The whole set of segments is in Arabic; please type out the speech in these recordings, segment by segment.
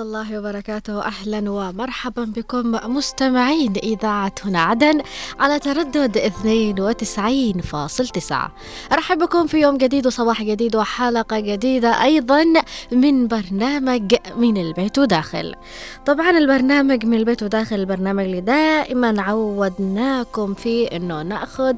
الله وبركاته. أهلا ومرحبا بكم مستمعين إذاعة هنا عدن على تردد 92.9 أرحب بكم في يوم جديد وصباح جديد وحلقة جديدة أيضا من برنامج من البيت وداخل. طبعا البرنامج من البيت وداخل البرنامج اللي دائما عودناكم فيه أنه نأخذ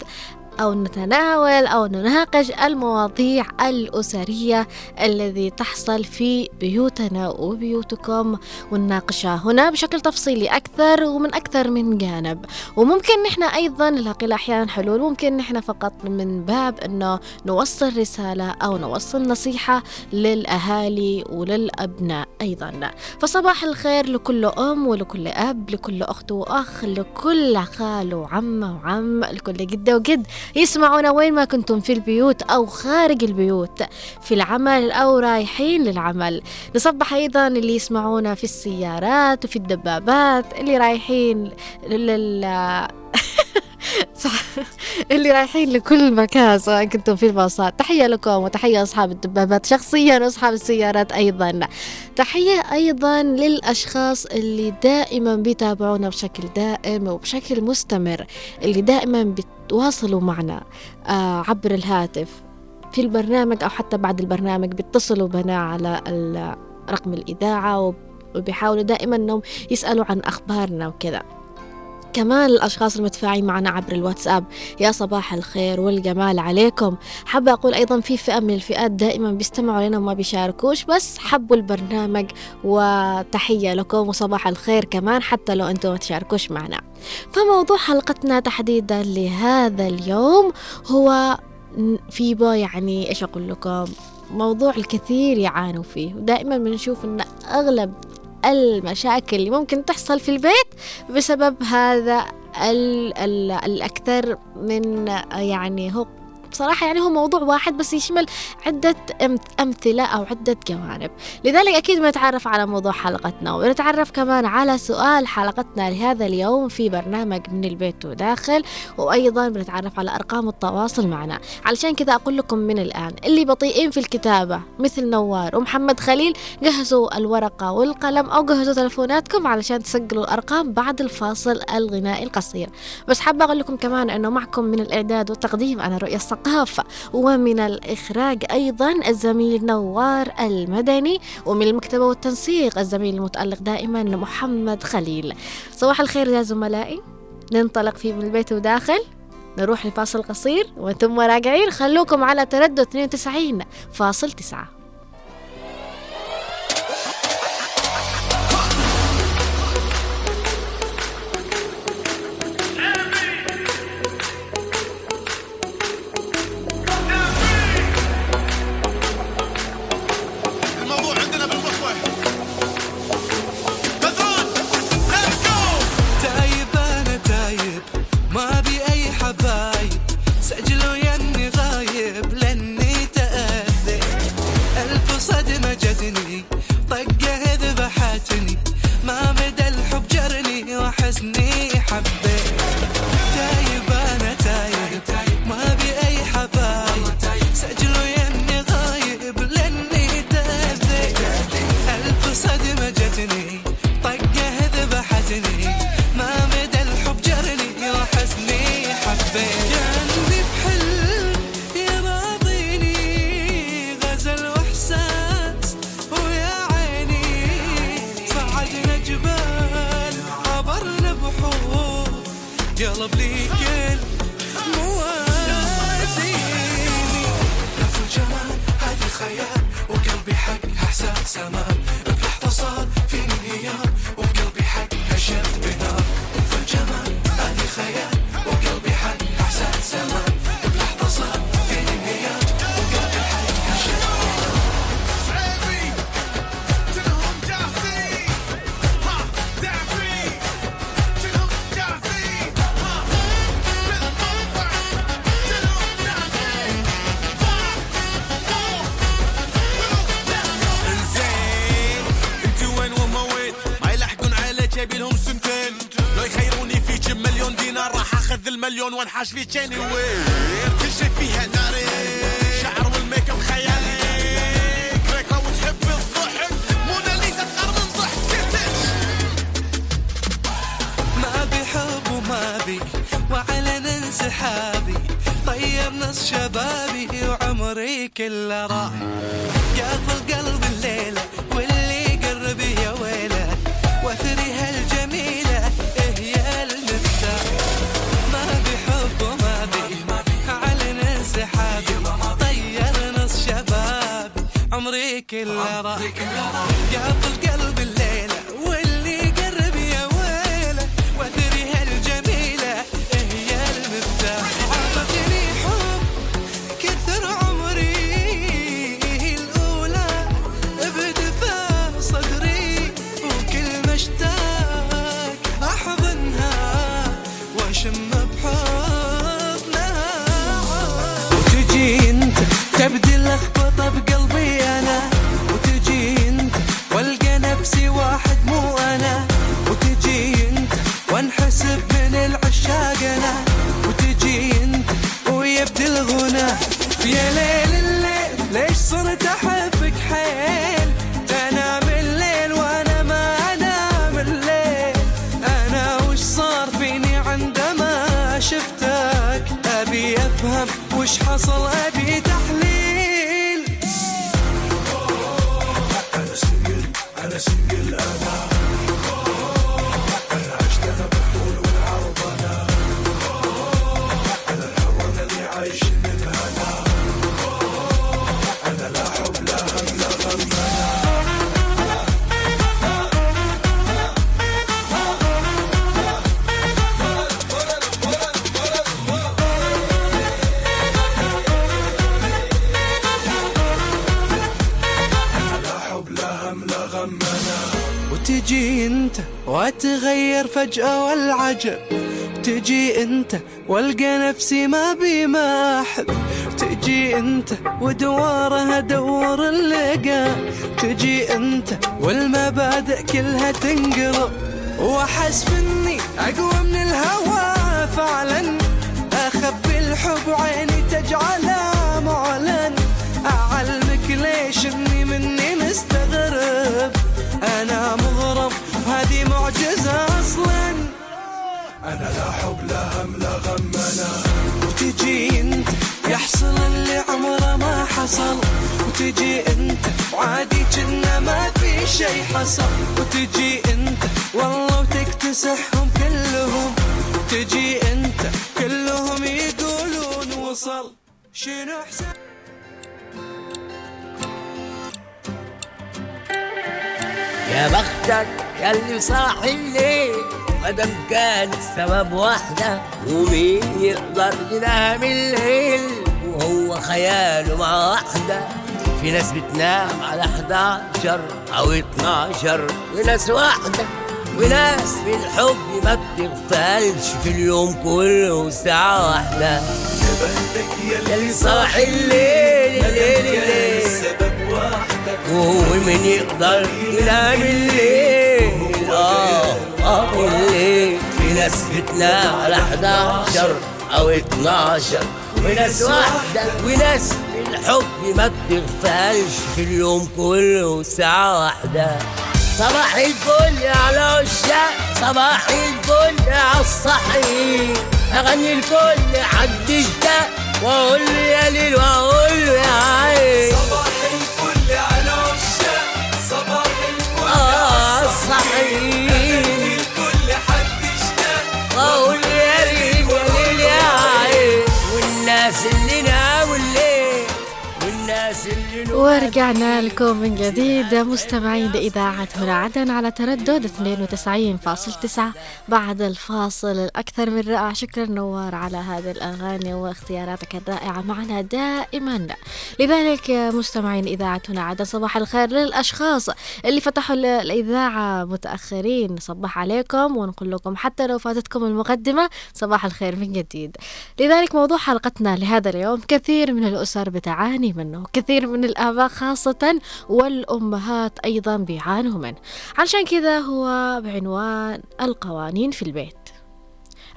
أو نتناول أو نناقش المواضيع الأسرية الذي تحصل في بيوتنا وبيوتكم. ونناقشها هنا بشكل تفصيلي أكثر ومن أكثر من جانب. وممكن نحن أيضا نلاقي أحيانا حلول. ممكن نحن فقط من باب أنه نوصل رسالة أو نوصل نصيحة للأهالي وللأبناء أيضا. فصباح الخير لكل أم ولكل أب لكل أخت وأخ لكل خال وعم وعم لكل جدة وجد. يسمعونا وين ما كنتم في البيوت أو خارج البيوت. في العمل أو رايحين للعمل. نصبح أيضا اللي يسمعونا في السيارات وفي الدبابات اللي رايحين لل صح. اللي رايحين لكل مكان سواء كنتم في الباصات. تحية لكم وتحية أصحاب الدبابات شخصيا وأصحاب السيارات أيضا. تحية أيضا للأشخاص اللي دائما بيتابعونا بشكل دائم وبشكل مستمر اللي دائما بيتواصلوا معنا آه، عبر الهاتف في البرنامج أو حتى بعد البرنامج بيتصلوا بنا على رقم الإذاعة وبيحاولوا دائما أنهم يسألوا عن أخبارنا وكذا. كمان الأشخاص المتفاعلين معنا عبر الواتساب. يا صباح الخير والجمال عليكم. حابة أقول أيضا في فئة من الفئات دائما بيستمعوا لنا وما بيشاركوش بس حبوا البرنامج وتحية لكم وصباح الخير كمان حتى لو أنتم ما تشاركوش معنا. فموضوع حلقتنا تحديدا لهذا اليوم هو في بو يعني إيش أقول لكم؟ موضوع الكثير يعانوا فيه. ودائما بنشوف أن أغلب المشاكل اللي ممكن تحصل في البيت بسبب هذا ال ال الأكثر من يعني هو بصراحة يعني هو موضوع واحد بس يشمل عدة أمثلة أو عدة جوانب. لذلك أكيد بنتعرف على موضوع حلقتنا ونتعرف كمان على سؤال حلقتنا لهذا اليوم في برنامج من البيت وداخل وأيضا بنتعرف على أرقام التواصل معنا. علشان كذا أقول لكم من الآن اللي بطيئين في الكتابة مثل نوار ومحمد خليل جهزوا الورقة والقلم أو جهزوا تلفوناتكم علشان تسجلوا الأرقام بعد الفاصل الغنائي القصير. بس حابة أقول لكم كمان أنه معكم من الإعداد والتقديم أنا رؤية الصقر الثقافة ومن الإخراج أيضا الزميل نوار المدني ومن المكتبة والتنسيق الزميل المتألق دائما محمد خليل. صباح الخير يا زملائي. ننطلق في من البيت وداخل. نروح لفاصل قصير وثم راجعين. خلوكم على تردد 92 فاصل 9 طلب لي كل موازيني. لف الجمال هذا خيال وقلبي حق إحساس أمان بلحظه صار في انهيار وقلبي بنار الجمال هذا خيال وقلبي إحساس مليون ونحاش في تاني وير. كل شي فيها ناري. شعر والميك اب خيالي. كريكا وتحب الضحك. موناليزا تقر من ضحك. ما بحب وما بي وعلى انسحابي طيب نص شبابي وعمري كله راح. قافل كله راح قافل قلب والقى نفسي ما بي ما احب تجي انت ودواره ادور اللقى. تجي انت والمبادئ كلها تنقلب وأحس اني أقوى من الهوى فعلا. أخبي الحب عيني تجعله معلن. أعلمك ليش إني مني مستغرب. أنا مغرم هذه معجزة أصلا. أنا لا حب لا هم لا غم أنا. وتجي أنت يحصل اللي عمره ما حصل. وتجي أنت وعادي كنا ما في شي حصل. وتجي أنت والله وتكتسحهم كلهم. تجي أنت كلهم يقولون وصل. شنو أحسن؟ يا بختك يا اللي صاحي الليل مدام كان السبب واحدة ومين يقدر ينام الليل؟ وهو خياله مع واحدة في ناس بتنام على 11 أو 12 وناس واحدة وناس بالحب ما بتغفلش في اليوم كله ساعة واحدة. يا اللي صاحي الليل الليل الليل. وهو من يقدر ينام الليل. آه آه الليل في ناس بتنام على 11 أو 12 وناس واحدة وناس الحب ما بتغفلش في اليوم كله ساعة واحدة. صباح الفل على عشاق صباح الفل على الصحي أغني الكل حد اشتاق واقول له يا ليل واقول له يا عين ورجعنا لكم من جديد. مستمعين لإذاعة هنا عدن على تردد 92.9 بعد الفاصل الأكثر من رائع شكرا نوار على هذه الأغاني واختياراتك الرائعة معنا دائما. لذلك مستمعين إذاعة هنا عدن صباح الخير للأشخاص اللي فتحوا ال- الإذاعة. متأخرين صباح عليكم ونقول لكم حتى لو فاتتكم المقدمة صباح الخير من جديد. لذلك موضوع حلقتنا لهذا اليوم كثير من الأسر بتعاني منه كثير من الآباء خاصة والأمهات أيضا بيعانوا منه عشان كذا هو بعنوان القوانين في البيت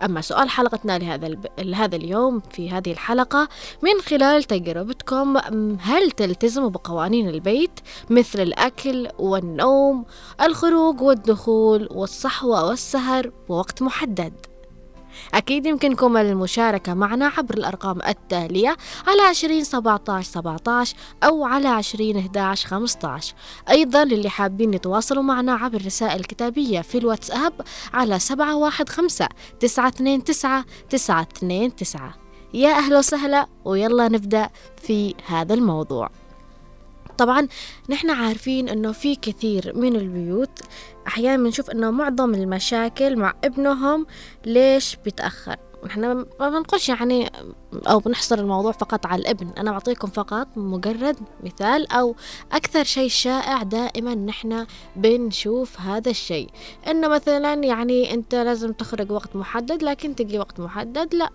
أما سؤال حلقتنا لهذا. لهذا اليوم في هذه الحلقة من خلال تجربتكم هل تلتزموا بقوانين البيت مثل الأكل والنوم الخروج والدخول والصحوة والسهر بوقت محدد أكيد يمكنكم المشاركة معنا عبر الأرقام التالية على 20 17 17 أو على 20 11 15 أيضا للي حابين يتواصلوا معنا عبر الرسائل الكتابية في الواتساب على 715 929 929 يا أهلا وسهلا ويلا نبدأ في هذا الموضوع. طبعا نحن عارفين إنه في كثير من البيوت أحيانا بنشوف إنه معظم المشاكل مع ابنهم ليش بيتاخر نحن ما بنقولش يعني أو بنحصر الموضوع فقط على الابن. أنا بعطيكم فقط مجرد مثال أو أكثر شيء شائع دائما نحن بنشوف هذا الشيء. إنه مثلا يعني أنت لازم تخرج وقت محدد لكن تجي وقت محدد لا.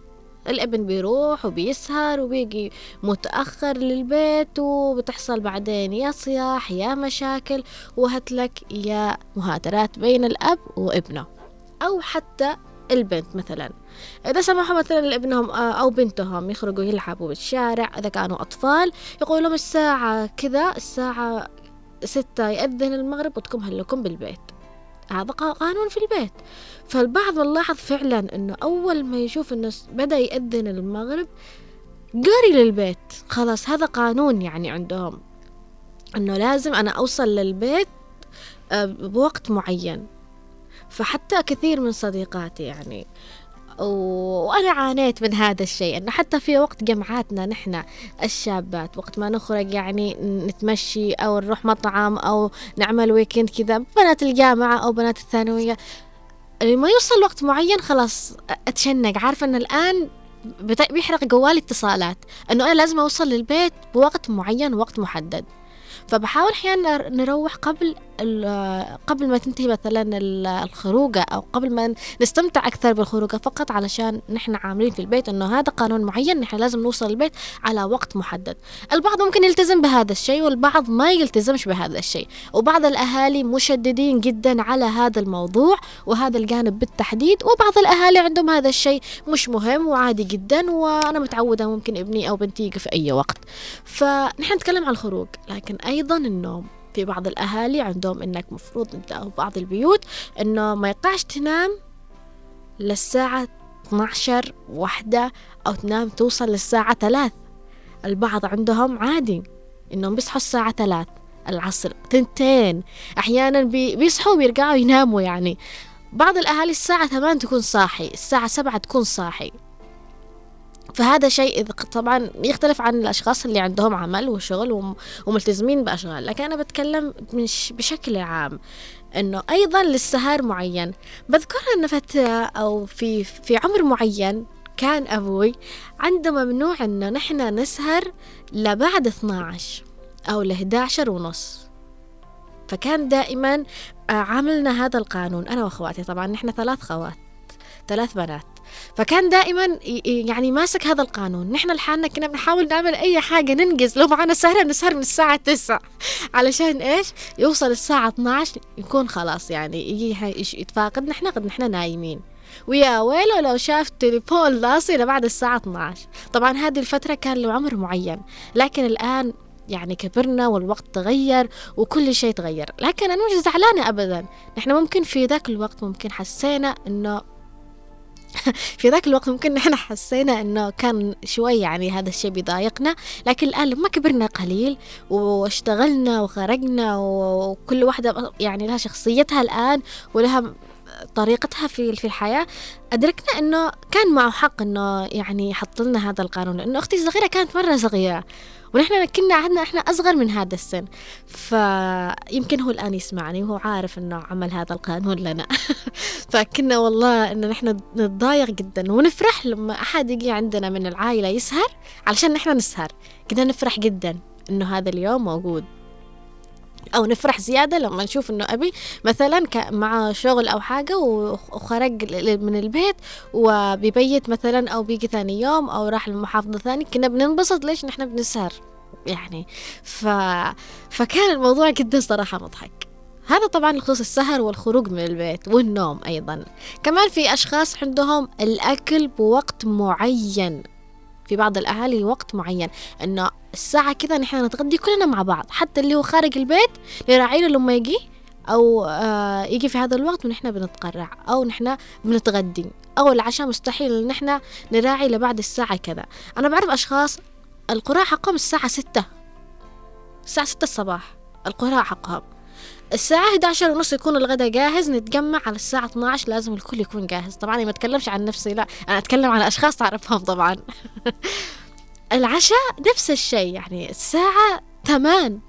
الابن بيروح وبيسهر وبيجي متأخر للبيت وبتحصل بعدين يا صياح يا مشاكل وهتلك يا مهاترات بين الأب وابنه أو حتى البنت مثلا. إذا سمحوا مثلا لابنهم آه، أو بنتهم يخرجوا يلعبوا بالشارع إذا كانوا أطفال يقولوا لهم الساعة كذا الساعة ستة يأذن المغرب وتكون هلكم بالبيت. هذا قانون في البيت. فالبعض بنلاحظ فعلا إنه أول ما يشوف إنه بدأ يأذن المغرب قاري للبيت. خلاص هذا قانون يعني عندهم إنه لازم أنا أوصل للبيت آه، بوقت معين. فحتى كثير من صديقاتي يعني وأنا عانيت من هذا الشيء أنه حتى في وقت جمعاتنا نحن الشابات وقت ما نخرج يعني نتمشي أو نروح مطعم أو نعمل ويكند كذا بنات الجامعة أو بنات الثانوية لما يوصل وقت معين خلاص أتشنق. عارفة أن الآن بيحرق جوالي اتصالات أنه أنا لازم أوصل للبيت بوقت معين وقت محدد. فبحاول أحيانا نروح قبل قبل ما تنتهي مثلا الخروجة أو قبل ما نستمتع أكثر بالخروجة فقط علشان نحن عاملين في البيت إنه هذا قانون معين نحن لازم نوصل البيت على وقت محدد. البعض ممكن يلتزم بهذا الشيء والبعض ما يلتزمش بهذا الشيء. وبعض الأهالي مشددين جدا على هذا الموضوع وهذا الجانب بالتحديد وبعض الأهالي عندهم هذا الشيء مش مهم وعادي جدا وأنا متعودة ممكن ابني أو بنتي يجي في أي وقت. فنحن نتكلم عن الخروج لكن أيضا النوم في بعض الأهالي عندهم إنك مفروض أنت أو بعض البيوت إنه ما يقطعش تنام للساعة 12 واحدة أو تنام توصل للساعة ثلاث البعض عندهم عادي إنهم بيصحوا الساعة ثلاث العصر تنتين. أحيانا بي بيصحوا ويرجعوا يناموا يعني. بعض الأهالي الساعة ثمان تكون صاحي الساعة سبعة تكون صاحي. فهذا شيء طبعا يختلف عن الأشخاص اللي عندهم عمل وشغل وملتزمين بأشغال. لكن أنا بتكلم بشكل عام إنه أيضا للسهر معين. بذكر أن فترة أو في في عمر معين كان أبوي عنده ممنوع انه نحن نسهر لبعد 12 أو ل 11 ونص. فكان دائما آه، عاملنا هذا القانون أنا وأخواتي. طبعا نحن ثلاث خوات ثلاث بنات. فكان دائما يعني ماسك هذا القانون. نحن لحالنا كنا بنحاول نعمل أي حاجة ننجز. لو معنا سهرة نسهر من الساعة 9 علشان إيش؟ يوصل الساعة 12 يكون خلاص يعني يجي يتفاقد. نحن قد نحن نايمين. ويا ويلو لو شاف تليفون لاصي لبعد الساعة 12 طبعا هذه الفترة كان له عمر معين. لكن الآن يعني كبرنا والوقت تغير وكل شيء تغير. لكن أنا مش زعلانة أبدا. نحن ممكن في ذاك الوقت ممكن حسينا أنه في ذاك الوقت ممكن نحن حسينا إنه كان شوي يعني هذا الشيء بيضايقنا لكن الآن لما كبرنا قليل واشتغلنا وخرجنا وكل واحدة يعني لها شخصيتها الآن ولها طريقتها في في الحياة أدركنا إنه كان معه حق إنه يعني يحط لنا هذا القانون. لأنه أختي الصغيرة كانت مرة صغيرة. ونحن كنا عندنا إحنا أصغر من هذا السن. فيمكن هو الآن يسمعني وهو عارف إنه عمل هذا القانون لنا. فكنا والله انه نحن نتضايق جدا. ونفرح لما أحد يجي عندنا من العائلة يسهر علشان نحن نسهر. كنا نفرح جدا إنه هذا اليوم موجود. أو نفرح زيادة لما نشوف إنه أبي مثلا مع شغل أو حاجة وخرج من البيت وبيبيت مثلا أو بيجي ثاني يوم أو راح لمحافظة ثانية كنا بننبسط ليش نحن بنسهر؟ يعني ف... فكان الموضوع جدا صراحة مضحك. هذا طبعا بخصوص السهر والخروج من البيت والنوم أيضا. كمان في أشخاص عندهم الأكل بوقت معين. في بعض الأهالي وقت معين إنه الساعة كذا نحن نتغدي كلنا مع بعض حتى اللي هو خارج البيت نراعي له لما يجي أو آه يجي في هذا الوقت ونحن بنتقرع أو نحن بنتغدي أو العشاء مستحيل إن إحنا نراعي لبعد الساعة كذا. أنا بعرف أشخاص القراءة حقهم الساعة ستة الساعة ستة الصباح القراءة حقهم. الساعة 11 ونص يكون الغداء جاهز نتجمع على الساعة 12 لازم الكل يكون جاهز. طبعا أنا ما أتكلمش عن نفسي لا أنا أتكلم عن أشخاص تعرفهم طبعا. العشاء نفس الشيء يعني الساعة ثمان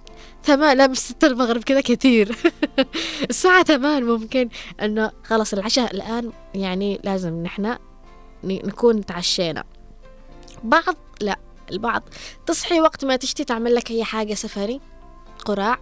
ثمان لا مش ستة المغرب كذا كثير الساعة ثمان ممكن إنه خلاص العشاء الآن يعني لازم نحن نكون تعشينا. بعض لا البعض تصحي وقت ما تشتي تعمل لك أي حاجة سفري قراع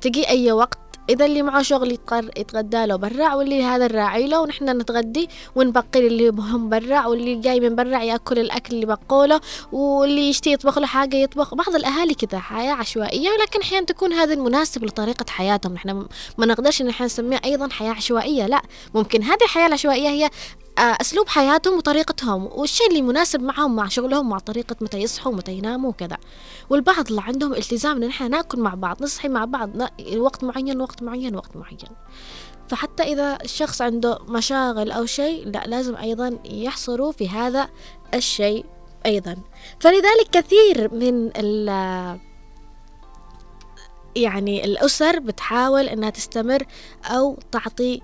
تجي أي وقت إذا اللي معه شغل يتقر يتغدى له برا واللي هذا الراعي له ونحن نتغدي ونبقي اللي هم برا واللي جاي من برا يأكل الأكل اللي بقوله واللي يشتي يطبخ له حاجة يطبخ. بعض الأهالي كذا حياة عشوائية ولكن أحيانا تكون هذا المناسب لطريقة حياتهم. نحن ما نقدرش إن نسميها أيضا حياة عشوائية لا. ممكن هذه الحياة العشوائية هي آه، أسلوب حياتهم وطريقتهم والشيء اللي مناسب معهم مع شغلهم مع طريقة متى يصحوا متى يناموا وكذا. والبعض اللي عندهم التزام إن إحنا ناكل مع بعض نصحي مع بعض وقت معين وقت معين وقت معين. فحتى إذا الشخص عنده مشاغل أو شيء لا لازم أيضا يحصروا في هذا الشيء أيضا. فلذلك كثير من ال يعني الأسر بتحاول إنها تستمر أو تعطي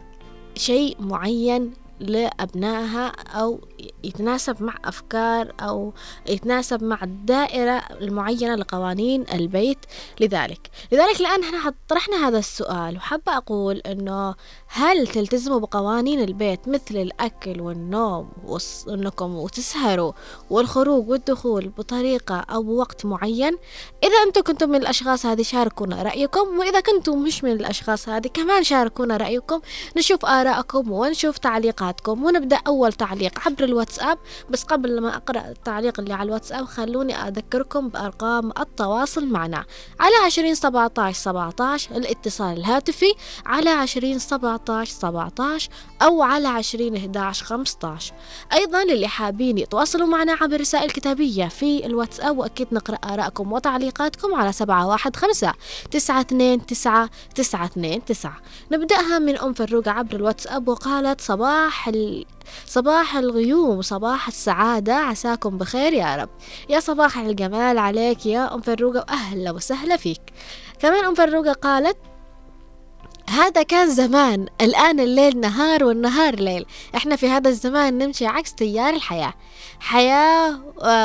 شيء معين لأبنائها أو يتناسب مع أفكار أو يتناسب مع الدائرة المعينة لقوانين البيت لذلك. لذلك الآن إحنا طرحنا هذا السؤال وحابة أقول أنه هل تلتزموا بقوانين البيت مثل الأكل والنوم وأنكم وتسهروا والخروج والدخول بطريقة أو بوقت معين؟ إذا أنتم كنتم من الأشخاص هذه شاركونا رأيكم وإذا كنتم مش من الأشخاص هذه كمان شاركونا رأيكم. نشوف آراءكم ونشوف تعليقاتكم ونبدأ أول تعليق. عبر الواتساب بس قبل ما أقرأ التعليق اللي على الواتساب خلوني أذكركم بأرقام التواصل معنا. على عشرين سبعة سبعة الاتصال الهاتفي على عشرين سبعة سبعة أو على عشرين إحداش خمسطاش أيضا للي حابين يتواصلوا معنا عبر رسائل كتابية في الواتساب وأكيد نقرأ آراءكم وتعليقاتكم على سبعة واحد خمسة تسعة اثنين تسعة تسعة اثنين تسعة. نبدأها من أم فروقة عبر الواتساب وقالت صباح ال... صباح الغيوم صباح السعادة عساكم بخير يا رب. يا صباح الجمال عليك يا أم فروقة وأهلا وسهلا فيك. كمان أم فروقة قالت هذا كان زمان. الآن الليل نهار والنهار ليل. إحنا في هذا الزمان نمشي عكس تيار الحياة. حياة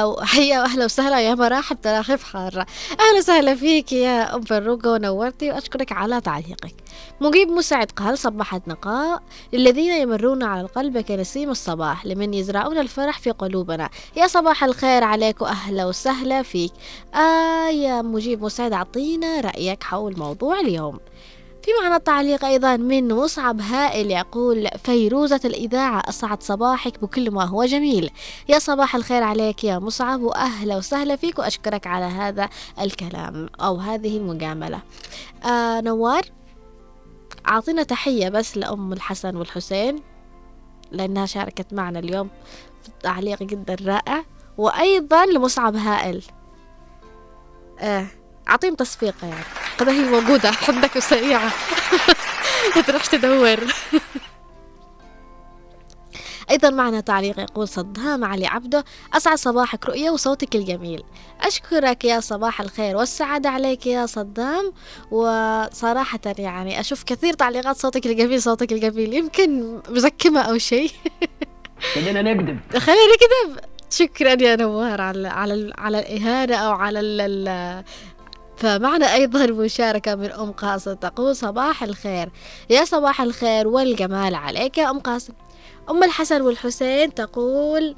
وحياة وأهلا وسهلا يا مراحب تراخيب حارة أهلا وسهلا فيك يا أم فروقة ونورتي وأشكرك على تعليقك. مجيب مسعد قال صبحت نقاء. للذين يمرون على القلب كنسيم الصباح. لمن يزرعون الفرح في قلوبنا. يا صباح الخير عليك وأهلا وسهلا فيك. آه يا مجيب مسعد أعطينا رأيك حول موضوع اليوم. في معنا تعليق أيضا من مصعب هائل يقول فيروزة الإذاعة أسعد صباحك بكل ما هو جميل. يا صباح الخير عليك يا مصعب وأهلا وسهلا فيك وأشكرك على هذا الكلام أو هذه المجاملة. آه نوار أعطينا تحية بس لأم الحسن والحسين لأنها شاركت معنا اليوم في تعليق جدا رائع. وأيضا لمصعب هائل. آه أعطيهم تصفيقة يعني. قضية هي موجودة. حدك وسريعة ما تروحش تدور. أيضا معنا تعليق يقول صدام علي عبده. أسعد صباحك رؤية وصوتك الجميل. أشكرك يا صباح الخير والسعادة عليك يا صدام. وصراحة يعني أشوف كثير تعليقات صوتك الجميل صوتك الجميل. يمكن مزكمة أو شيء. خلينا نكذب. خلينا نكذب. شكرا يا نوار على على على الإهانة أو على فمعنا أيضا مشاركة من أم قاسم تقول صباح الخير. يا صباح الخير والجمال عليك يا أم قاسم. أم الحسن والحسين تقول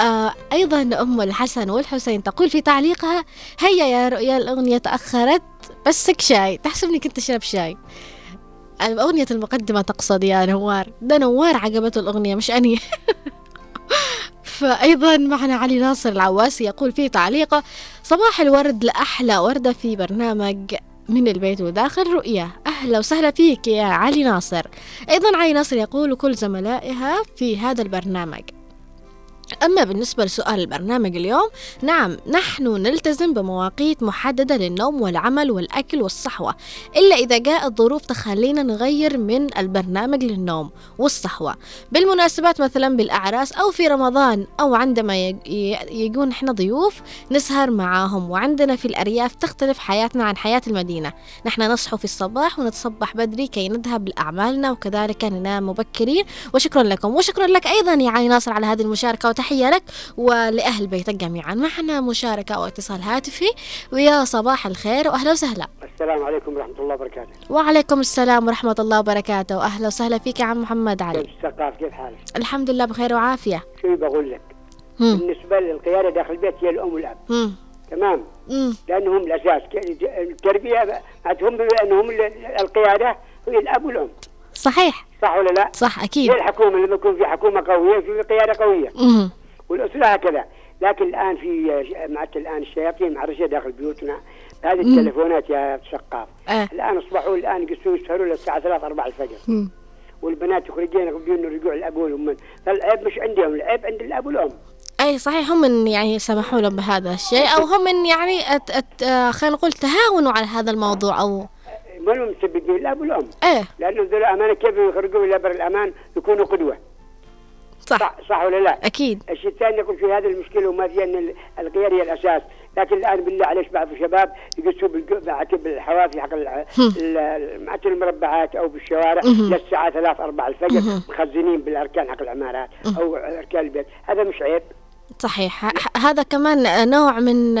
آه أيضا أم الحسن والحسين تقول في تعليقها هيا يا رؤيا الأغنية تأخرت بسك شاي. تحسبني كنت أشرب شاي. أغنية المقدمة تقصد يا نوار. ده نوار عجبته الأغنية مش أني. فأيضا معنا علي ناصر العواسي يقول في تعليقة صباح الورد لأحلى وردة في برنامج من البيت وداخل رؤية أهلا وسهلا فيك يا علي ناصر. أيضا علي ناصر يقول كل زملائها في هذا البرنامج. أما بالنسبة لسؤال البرنامج اليوم نعم نحن نلتزم بمواقيت محددة للنوم والعمل والأكل والصحوة إلا إذا جاءت ظروف تخلينا نغير من البرنامج للنوم والصحوة. بالمناسبات مثلا بالأعراس أو في رمضان أو عندما يجون إحنا ضيوف نسهر معاهم وعندنا في الأرياف تختلف حياتنا عن حياة المدينة. نحن نصحو في الصباح ونتصبح بدري كي نذهب لأعمالنا وكذلك ننام مبكرين. وشكرا لكم وشكرا لك أيضا يا علي ناصر على هذه المشاركة وتحية لك ولأهل بيتك جميعا معنا مشاركة أو اتصال هاتفي ويا صباح الخير وأهلا وسهلا السلام عليكم ورحمة الله وبركاته وعليكم السلام ورحمة الله وبركاته وأهلا وسهلا فيك يا عم محمد كيف علي الثقاف كيف حالك؟ الحمد لله بخير وعافية شو بقول لك؟ مم. بالنسبة للقيادة داخل البيت هي الأم والأب مم. تمام؟ مم. لأنهم الأساس التربية هم لأنهم ال- القيادة هي الأب والأم صحيح صح ولا لا؟ صح أكيد. هي الحكومة لما يكون في حكومة قوية في قيادة قوية. مم. والأسرة هكذا لكن الآن في مع الآن الشياطين معرشة داخل بيوتنا هذه التلفونات يا سقاف آه. الآن أصبحوا الآن يقصوا يسهروا للساعة 3 4 الفجر. مم. والبنات يخرجين يقضون رجوع الاب والام فالعيب مش عندهم العيب عند الأب والأم. أي صحيح. هم من يعني سمحوا لهم بهذا الشيء أو هم من يعني آه، خلينا نقول تهاونوا على هذا الموضوع أو ما هم مسببين؟ الاب والام إيه. لأنه ذول امانه كيف يخرجوا إلى بر الأمان؟ يكونوا قدوة. صح. صح, صح ولا لا؟ أكيد. الشيء الثاني يقول في هذه المشكلة وما في ان ال- الغير هي الأساس. لكن الآن بالله عليك بعض الشباب يقصوا بالحوافي حق معناته المربعات أو بالشوارع للساعه 3 4 الفجر مخزنين بالأركان حق العمارات أو أركان البيت. هذا مش عيب. صحيح. هذا كمان نوع من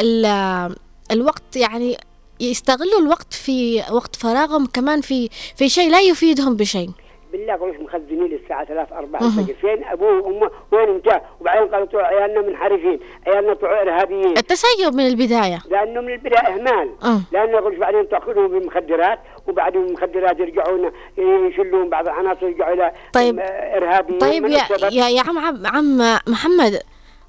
ال- الوقت يعني يستغلوا الوقت في وقت فراغهم كمان في في شيء لا يفيدهم بشيء. بالله قالوا مخزنين للساعة 3 4 الفجر. فين أبوه وأمه؟ وين أنت؟ وبعدين قالوا طلعوا عيالنا منحرفين عيالنا طلعوا إرهابيين. التسيب من البداية. لأنه من البداية إهمال. أه. لأنه يقولوا بعدين تأخذهم بالمخدرات وبعدين المخدرات يرجعون يشلون بعض العناصر يرجعوا إلى طيب. إرهابيين. طيب يا؟ يا, يا عم عم عم محمد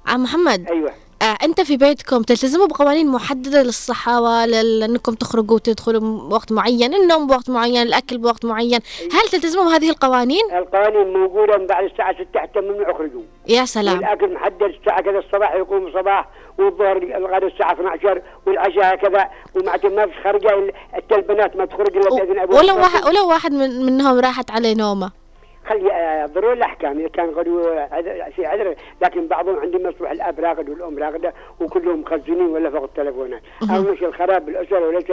عم محمد. أيوه. آه أنت في بيتكم تلتزموا بقوانين محددة للصحة لل- انكم تخرجوا وتدخلوا بوقت معين النوم بوقت معين الأكل بوقت معين. هل تلتزموا بهذه القوانين؟ القوانين موجودة من بعد الساعة 6 حتى ممنوع يخرجوا يا سلام. والاكل محدد الساعة كذا الصباح يقوم الصباح والظهر الغداء الساعة 12 والعشاء كذا ومعناته ما فيش خرجه حتى البنات ما تخرج إلا بإذن ابوها ولو واحد ولو واحد من منهم راحت عليه نومة. خلي ضروري الأحكام؟ إذا كان غدو في عذر لكن بعضهم عندهم يصبح الآب راقد والأم راقده وكلهم مخزنين ولا فوق التلفونات. أو مش الخراب بالأسرة وليس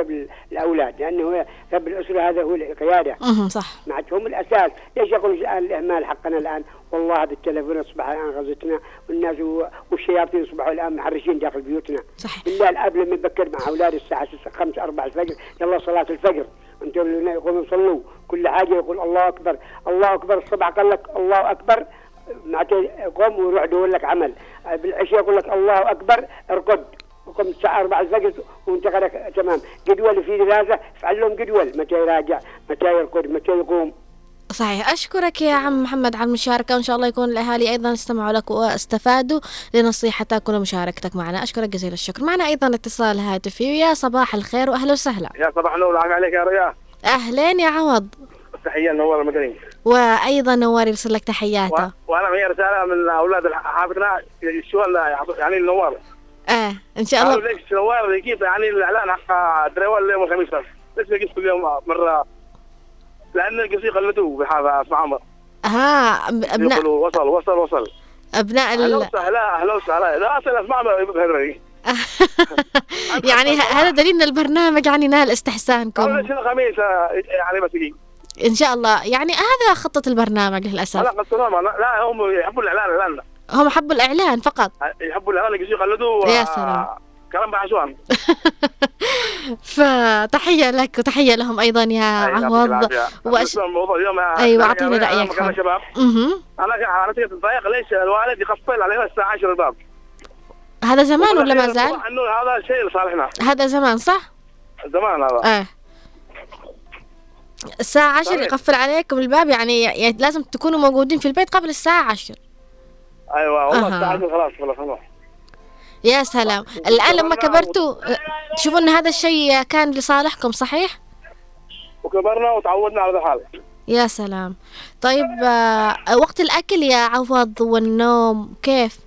بالأولاد لأنه رب الأسرة هذا هو القيادة. صح. معناتهم الأساس. ليش يقول الان الاهمال حقنا الآن؟ والله هذا التلفون أصبح الآن غزتنا والناس والشياطين أصبحوا الآن محرشين داخل بيوتنا. صحيح. بالله الأب لما يبكر مع أولاد الساعة 6 5 4 الفجر يلا صلاة الفجر. أنتم اللي يقولون صلوا. كل حاجة يقول الله أكبر الله أكبر الصبح قال لك الله أكبر معناته قوم وروح دور لك عمل. بالعشاء يقول لك الله أكبر ارقد. وقم الساعة 4 الفجر وانت غيرك تمام. جدول في دراسة افعل لهم جدول. متى يراجع؟ متى يرقد؟ متى يقوم؟ صحيح. أشكرك يا عم محمد على المشاركة وإن شاء الله يكون الأهالي أيضا استمعوا لك واستفادوا لنصيحتك ولمشاركتك معنا. أشكرك جزيل الشكر. معنا أيضا اتصال هاتفي. ويا صباح الخير وأهلا وسهلا. يا صباح النور. عليك يا رياض أهلين يا عوض. تحية نور المدني. وأيضا نوار يرسل لك تحياته و- وأنا معي رسالة من أولاد حافظنا السؤال يعني النوار. آه إن شاء الله. ليش نوار يجيب يعني الإعلان حق الدريوال يوم الخميس؟ بس ليش ما يقص كل يوم مرة؟ لأن القصي قلدوه بهذا اسمع عمر. ها أبناء يقولوا وصل وصل وصل. أهلا ال... وسهلا أهلا وسهلا. لا اصل اسمع بهدري يعني هذا دليل إن البرنامج يعني نال استحسانكم. الخميس آه، يعني بس يجي إن شاء الله. يعني هذا خطة البرنامج لا للاسف لا لا، هم يحبوا الإعلان الإعلان هم حبوا الإعلان فقط. يحبوا الإعلان القصي قلدوه يا آه، سلام. كلام بعشوان فتحية لك وتحية لهم أيضا يا عوض. وأش... الموضوع اليوم أيوة، أعطيني رأيك. يا حاضر. شباب. أنا الضيق ليش الوالد يخفل علينا الساعة 10 الباب؟ هذا زمان ولا ما زال؟ هذا شيء لصالحنا هذا زمان صح؟ زمان هذا. آه الساعة عشر صحيح. يقفل عليكم الباب يعني, يعني لازم تكونوا موجودين في البيت قبل الساعة عشر. أيوه والله أها. الساعة 10 خلاص خلاص. يا سلام. الآن لما كبرتوا تشوفون أن هذا الشيء كان لصالحكم صحيح؟ وكبرنا وتعودنا على هذا الحال. يا سلام. طيب آه، وقت الأكل يا عوض والنوم كيف؟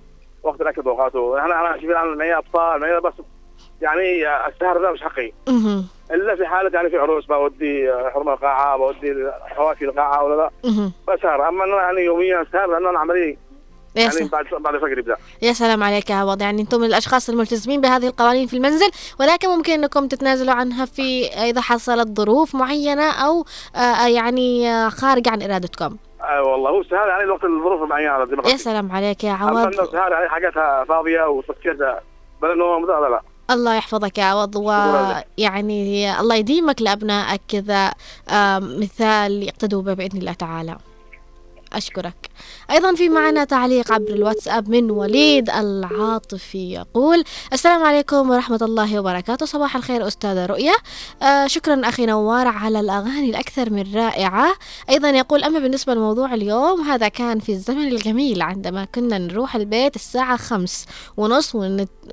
وقت الأكل واوقاته أنا أنا شوفي أنا معي اطفال معي بس يعني السهر ده مش حقي. إلا في حالة يعني في عروس بودي حرمة القاعة بودي حواكي القاعة ولا لا. بسهر أما أنا يعني يوميا سهر لأن أنا عملي يا, يعني سلام. بعد بعد الفجر يبدأ. يا سلام عليك يا عوض. يعني أنتم من الأشخاص الملتزمين بهذه القوانين في المنزل ولكن ممكن أنكم تتنازلوا عنها في إذا حصلت ظروف معينة أو آه، يعني آه، خارج عن إرادتكم. آه والله. هو سهر يعني الوقت الظروف معينه زي ما يا سلام عليك يا عوض. إنه سهر يعني حاجاتها فاضية وتفكير بلا نوم لا لا لا. الله يحفظك يا عوض ويعني الله يديمك لأبنائك كذا آه، مثال يقتدوا به بإذن الله تعالى. أشكرك. أيضا في معنا تعليق عبر الواتساب من وليد العاطفي يقول السلام عليكم ورحمة الله وبركاته. صباح الخير أستاذة رؤية. آه شكرا أخي نوار على الأغاني الأكثر من رائعة. أيضا يقول أما بالنسبة لموضوع اليوم هذا كان في الزمن الجميل عندما كنا نروح البيت الساعة خمس ونص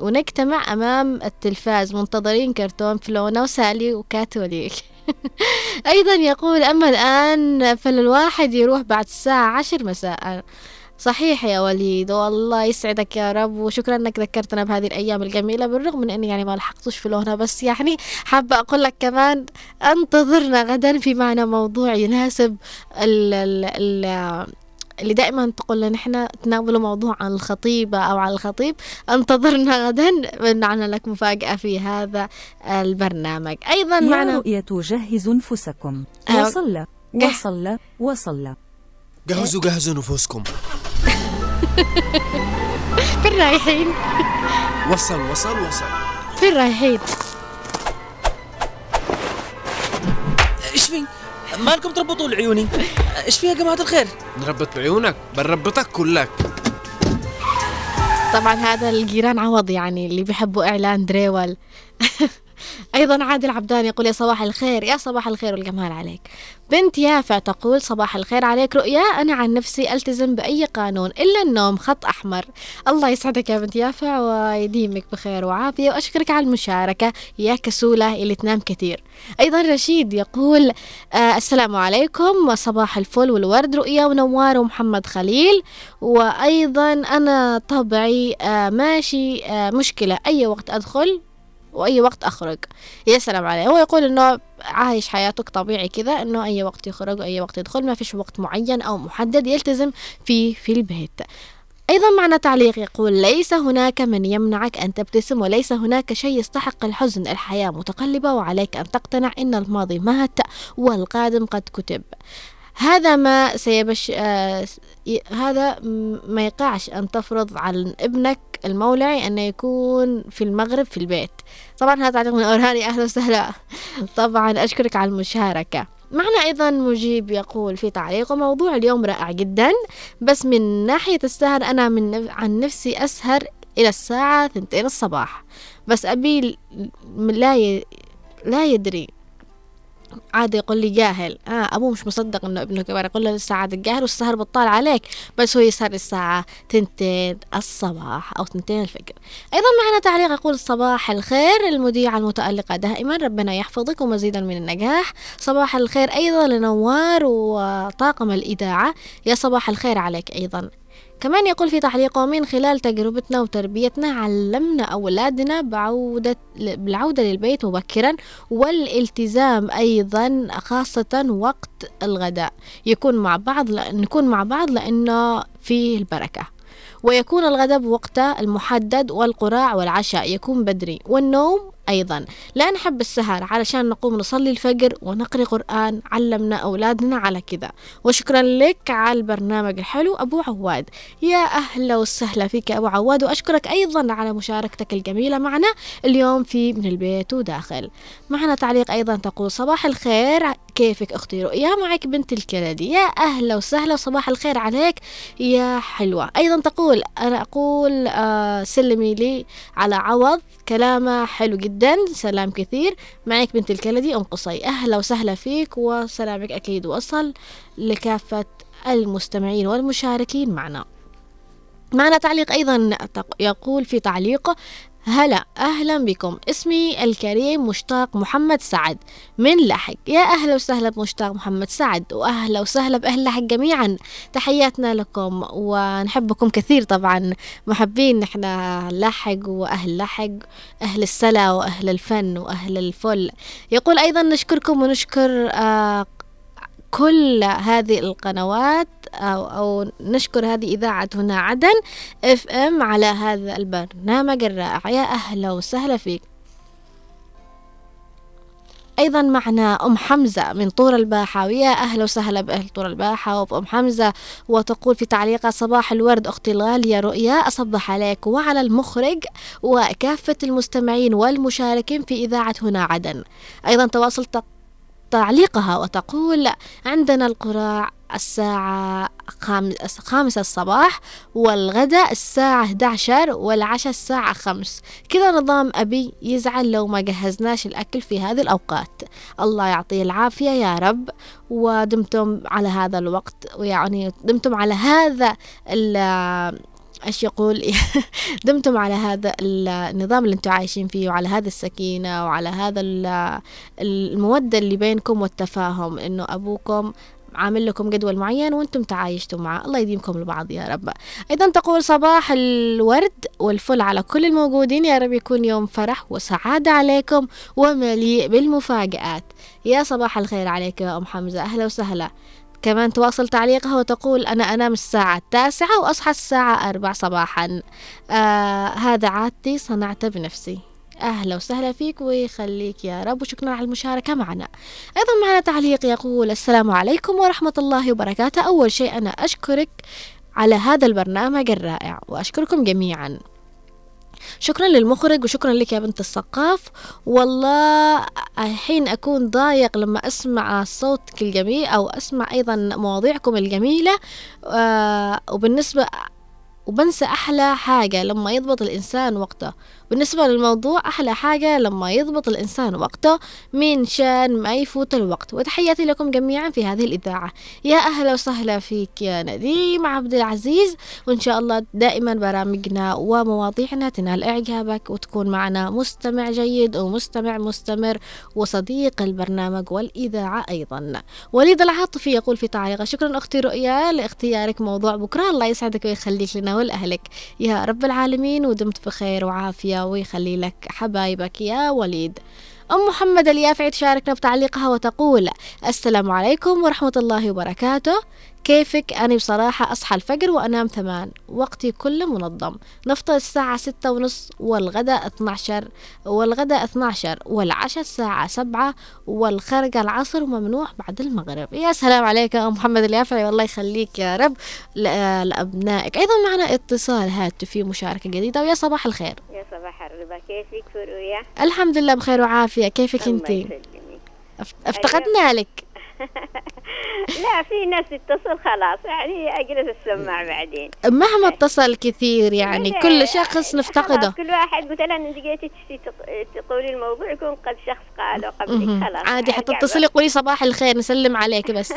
ونجتمع أمام التلفاز منتظرين كرتون فلونا وسالي وكاثوليك أيضا يقول أما الآن فالواحد يروح بعد الساعة عشر مساء. صحيح يا وليد والله يسعدك يا رب وشكرا إنك ذكرتنا بهذه الأيام الجميلة بالرغم من إني يعني ما لحقتش في لونها بس يعني حابة أقول لك كمان أنتظرنا غدا في معنا موضوع يناسب ال ال ال اللي دائما تقول لنا نحن تناولوا موضوع عن الخطيبة أو عن الخطيب انتظرنا غدا معنا لك مفاجأة في هذا البرنامج. أيضا يا معنا رؤية جهزوا أنفسكم. آه، وصل جه- وصل وصل. جهزوا جهزوا نفوسكم. فين رايحين؟ وصل وصل وصل. فين رايحين؟ إيش في؟ مالكم تربطوا لعيوني؟ إيش فيها يا جماعة الخير؟ نربط بعيونك بنربطك كلك طبعا هذا الجيران عوض يعني اللي بيحبوا إعلان دريول أيضا عادل عبدان يقول يا صباح الخير يا صباح الخير والجمال عليك. بنت يافع تقول صباح الخير عليك رؤيا أنا عن نفسي ألتزم بأي قانون إلا النوم خط أحمر. الله يسعدك يا بنت يافع ويديمك بخير وعافية وأشكرك على المشاركة. يا كسولة اللي تنام كثير. أيضا رشيد يقول آه السلام عليكم وصباح الفل والورد رؤيا ونوار ومحمد خليل. وأيضا أنا طبعي آه ماشي آه مشكلة أي وقت أدخل؟ وأي وقت أخرج. يا سلام عليه. هو يقول إنه عايش حياتك طبيعي كذا إنه أي وقت يخرج وأي وقت يدخل ما فيش وقت معين أو محدد يلتزم فيه في البيت. أيضا معنا تعليق يقول ليس هناك من يمنعك أن تبتسم وليس هناك شيء يستحق الحزن. الحياة متقلبة وعليك أن تقتنع أن الماضي مات والقادم قد كتب. هذا ما سيبش آه هذا ما يقعش أن تفرض على ابنك المولعي أنه يكون في المغرب في البيت. طبعا هذا تعليق من أورهاني أهلا وسهلا طبعا أشكرك على المشاركة. معنا أيضا مجيب يقول في تعليقه موضوع اليوم رائع جدا بس من ناحية السهر أنا من عن نفسي أسهر إلى الساعة ثنتين الصباح. بس أبي لا. لا يدري عادي يقول لي جاهل. آه أبوه مش مصدق إنه ابنه كبر. يقول له لسه عاد جاهل والسهر بطال عليك بس هو يسهر الساعة تنتين الصباح أو تنتين الفجر. أيضا معنا تعليق يقول صباح الخير المذيعة المتألقة دائما ربنا يحفظك ومزيدا من النجاح. صباح الخير أيضا لنوار وطاقم الإذاعة. يا صباح الخير عليك أيضا. كمان يقول في تعليقه من خلال تجربتنا وتربيتنا علمنا أولادنا بعودة بالعودة للبيت مبكرا والالتزام أيضا خاصة وقت الغداء. يكون مع بعض نكون مع بعض لأنه فيه البركة. ويكون الغداء بوقته المحدد والقراع والعشاء. يكون بدري. والنوم أيضا. لا نحب السهر علشان نقوم نصلي الفجر ونقرأ قرآن علمنا أولادنا على كذا. وشكرا لك على البرنامج الحلو أبو عواد. يا أهلا وسهلا فيك أبو عواد وأشكرك أيضا على مشاركتك الجميلة معنا اليوم في من البيت وداخل. معنا تعليق أيضا تقول صباح الخير كيفك أختي رؤيا؟ معك بنت الكندي يا أهلا وسهلا صباح الخير عليك. يا حلوة. أيضا تقول أنا أقول آه سلمي لي على عوض. كلامه حلو جدا سلام كثير. معك بنت الكندي أم قصي. أهلا وسهلا فيك وسلامك أكيد وصل لكافة المستمعين والمشاركين معنا. معنا تعليق أيضا يقول في تعليقه هلا أهلا بكم. اسمي الكريم مشتاق محمد سعد. من لحق. يا أهلا وسهلا بمشتاق محمد سعد وأهلا وسهلا بأهل لحق جميعا. تحياتنا لكم ونحبكم كثير طبعا. محبين نحن لحق وأهل لحق أهل السلا وأهل الفن وأهل الفل. يقول أيضا نشكركم ونشكر آه كل هذه القنوات أو, أو نشكر هذه إذاعة هنا عدن إف إم على هذا البرنامج الرائع. يا أهلا وسهلا فيك. أيضا معنا أم حمزة من طور الباحة. ويا أهلا وسهلا بأهل طور الباحة. وبأم حمزة وتقول في تعليقها صباح الورد أختي الغالية رؤيا. أصبح عليك وعلى المخرج وكافة المستمعين والمشاركين في إذاعة هنا عدن. أيضا تواصل تعليقها وتقول عندنا القراع الساعة خامس خامسة الصباح والغداء الساعة 11 والعشاء الساعة خمس. كذا نظام أبي يزعل لو ما جهزناش الأكل في هذه الأوقات. الله يعطيه العافية يا رب. ودمتم على هذا الوقت ويعني دمتم على هذا إيش يقول؟ دمتم على هذا النظام اللي أنتم عايشين فيه وعلى هذا السكينة وعلى هذا ال- المودة اللي بينكم والتفاهم. إنه أبوكم عامل لكم جدول معين وأنتم تعايشتوا معه. الله يديمكم لبعض يا رب. أيضا تقول صباح الورد والفل على كل الموجودين. يا رب يكون يوم فرح وسعادة عليكم ومليء بالمفاجآت. يا صباح الخير عليك يا أم حمزة. أهلا وسهلا. كمان تواصل تعليقها وتقول أنا أنام الساعة التاسعة وأصحى الساعة أربع صباحا. آه هذا عادتي صنعته بنفسي. أهلا وسهلا فيك ويخليك يا رب وشكرا على المشاركة معنا. أيضا معنا تعليق يقول السلام عليكم ورحمة الله وبركاته. أول شيء أنا أشكرك على هذا البرنامج الرائع وأشكركم جميعا. شكرا للمخرج وشكرا لك يا بنت الثقاف والله الحين أكون ضايق لما أسمع صوتك الجميل أو أسمع أيضا مواضيعكم الجميلة. آه وبالنسبة وبنسى أحلى حاجة لما يضبط الإنسان وقته. بالنسبة للموضوع أحلى حاجة لما يضبط الإنسان وقته من شأن ما يفوت الوقت. وتحياتي لكم جميعا في هذه الإذاعة. يا أهلا وسهلا فيك يا نديم عبد العزيز. وإن شاء الله دائما برامجنا ومواضيعنا تنال إعجابك وتكون معنا مستمع جيد ومستمع مستمر وصديق البرنامج والإذاعة أيضا. وليد العاطفي يقول في تعليقه شكرا أختي رؤيا لاختيارك موضوع. بكرة الله يسعدك ويخليك لنا ولأهلك. يا رب العالمين ودمت بخير وعافية. ويخلي لك حبايبك يا وليد. أم محمد اليافعي تشاركنا بتعليقها وتقول السلام عليكم ورحمة الله وبركاته. كيفك؟ أنا بصراحة أصحى الفجر وأنام ثمان. وقتي كله منظم. نفطر الساعة ستة ونص والغداء 12 والغداء 12 والعشاء الساعة سبعة والخرج العصر وممنوع بعد المغرب. يا سلام عليك يا أم محمد اليافعي. والله يخليك يا رب لأبنائك. أيضا معنا اتصال هاتفي مشاركة جديدة. ويا صباح الخير. يا صباح الرضا كيفك فرؤيا الحمد لله بخير وعافية. كيفك أف- افتقدنا لك. لا في ناس تتصل خلاص يعني أجلس السماع بعدين. مهما اتصل كثير يعني لا، كل شخص نفتقده. كل واحد مثلا إنت جيتي تقولي الموضوع يكون قد شخص قاله قبلك. خلاص عادي أرجع حتتصلي قولي صباح الخير نسلم عليك بس.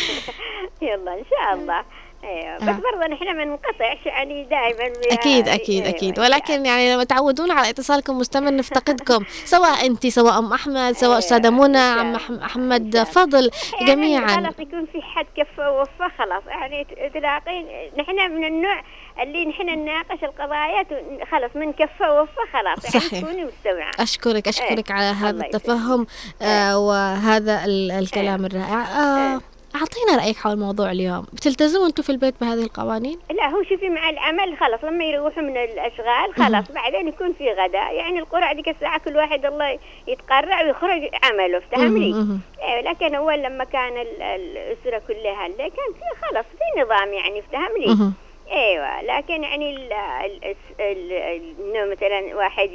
يلا إن شاء الله. أيوه بس آه. برضه نحن ما ننقطعش يعني دائما أكيد أكيد أكيد. ولكن يعني لما تعودون على اتصالكم مستمر نفتقدكم. سواء انت سواء أم أحمد سواء أيوة، أستاذة منى عم أحمد. فضل يعني جميعا. خلاص يكون في حد كفه ووفى خلاص. يعني تلاقين نحن من النوع اللي نحن نناقش القضايا خلاص من كفه ووفى خلاص. يعني صحيح. تكوني مستمعة. أشكرك أشكرك على هذا التفهم آه وهذا ال- الكلام الرائع. آه. أعطينا رأيك حول الموضوع اليوم. بتلتزموا أنتم في البيت بهذه القوانين؟ لا هو شوفي مع العمل خلاص لما يروحوا من الأشغال خلاص بعدين يكون في غداء. يعني القرعة ديك الساعة كل واحد الله يتقرع ويخرج عمله مهم. إيه لكن اول لما كان ال- الأسرة كلها اللي كان في خلاص في نظام يعني افتهمني مهم. أيوه لكن يعني ال ال ال ال إنه مثلا واحد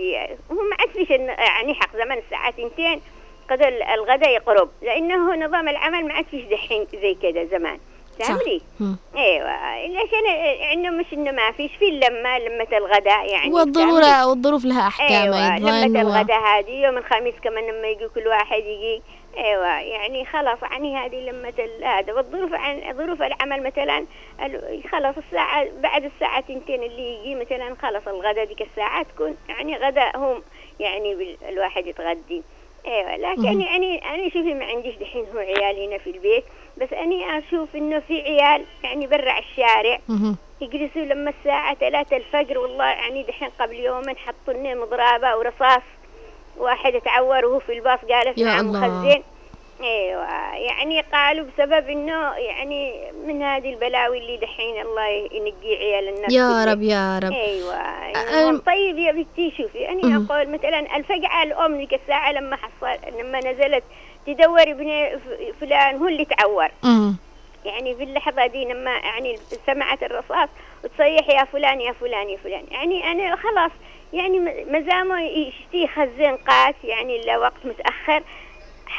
هو ما عاد فيش يعني حق زمان الساعة 2 قد ال- الغداء يقرب لأنه نظام العمل ما عاد فيش دحين زي كذا زمان. فهمني؟ مم. إيوه عشان إنه مش إنه ما فيش في اللمه لمة الغداء يعني؟ والضروره والظروف لها أحكام إيوه و- الغداء هذه يوم الخميس كمان لما يجي كل واحد يجي إيوه يعني خلاص يعني هذه لما هذا والظروف عن ظروف العمل مثلا خلاص الساعة بعد الساعة تنتين اللي يجي مثلا خلاص الغداء ديك الساعة تكون يعني غداء هم يعني الواحد يتغدي إيوه لكن يعني أنا شوفي ما عنديش دحين هو عيال هنا في البيت بس أني أشوف إنه في عيال يعني برا على الشارع. يجلسوا لما الساعة ثلاثة الفجر والله يعني دحين قبل يومين حطوا لنا مضرابة ورصاص واحد اتعور وهو في الباص قال يا الله. مخزن إيوه يعني قالوا بسبب إنه يعني من هذه البلاوي اللي دحين الله ينقي عيال الناس يا. رب يا رب إيوه يعني طيب يا بنتي شوفي أنا مهم. أقول مثلا الفقعه الأم ذيك الساعة لما حصل لما نزلت تدور ابن فلان هو اللي تعور مم. يعني في اللحظة دي لما يعني سمعت الرصاص وتصيح يا فلان يا فلان يا فلان يعني أنا خلاص يعني م- مزامه يشتي خزن قاس يعني لوقت متأخر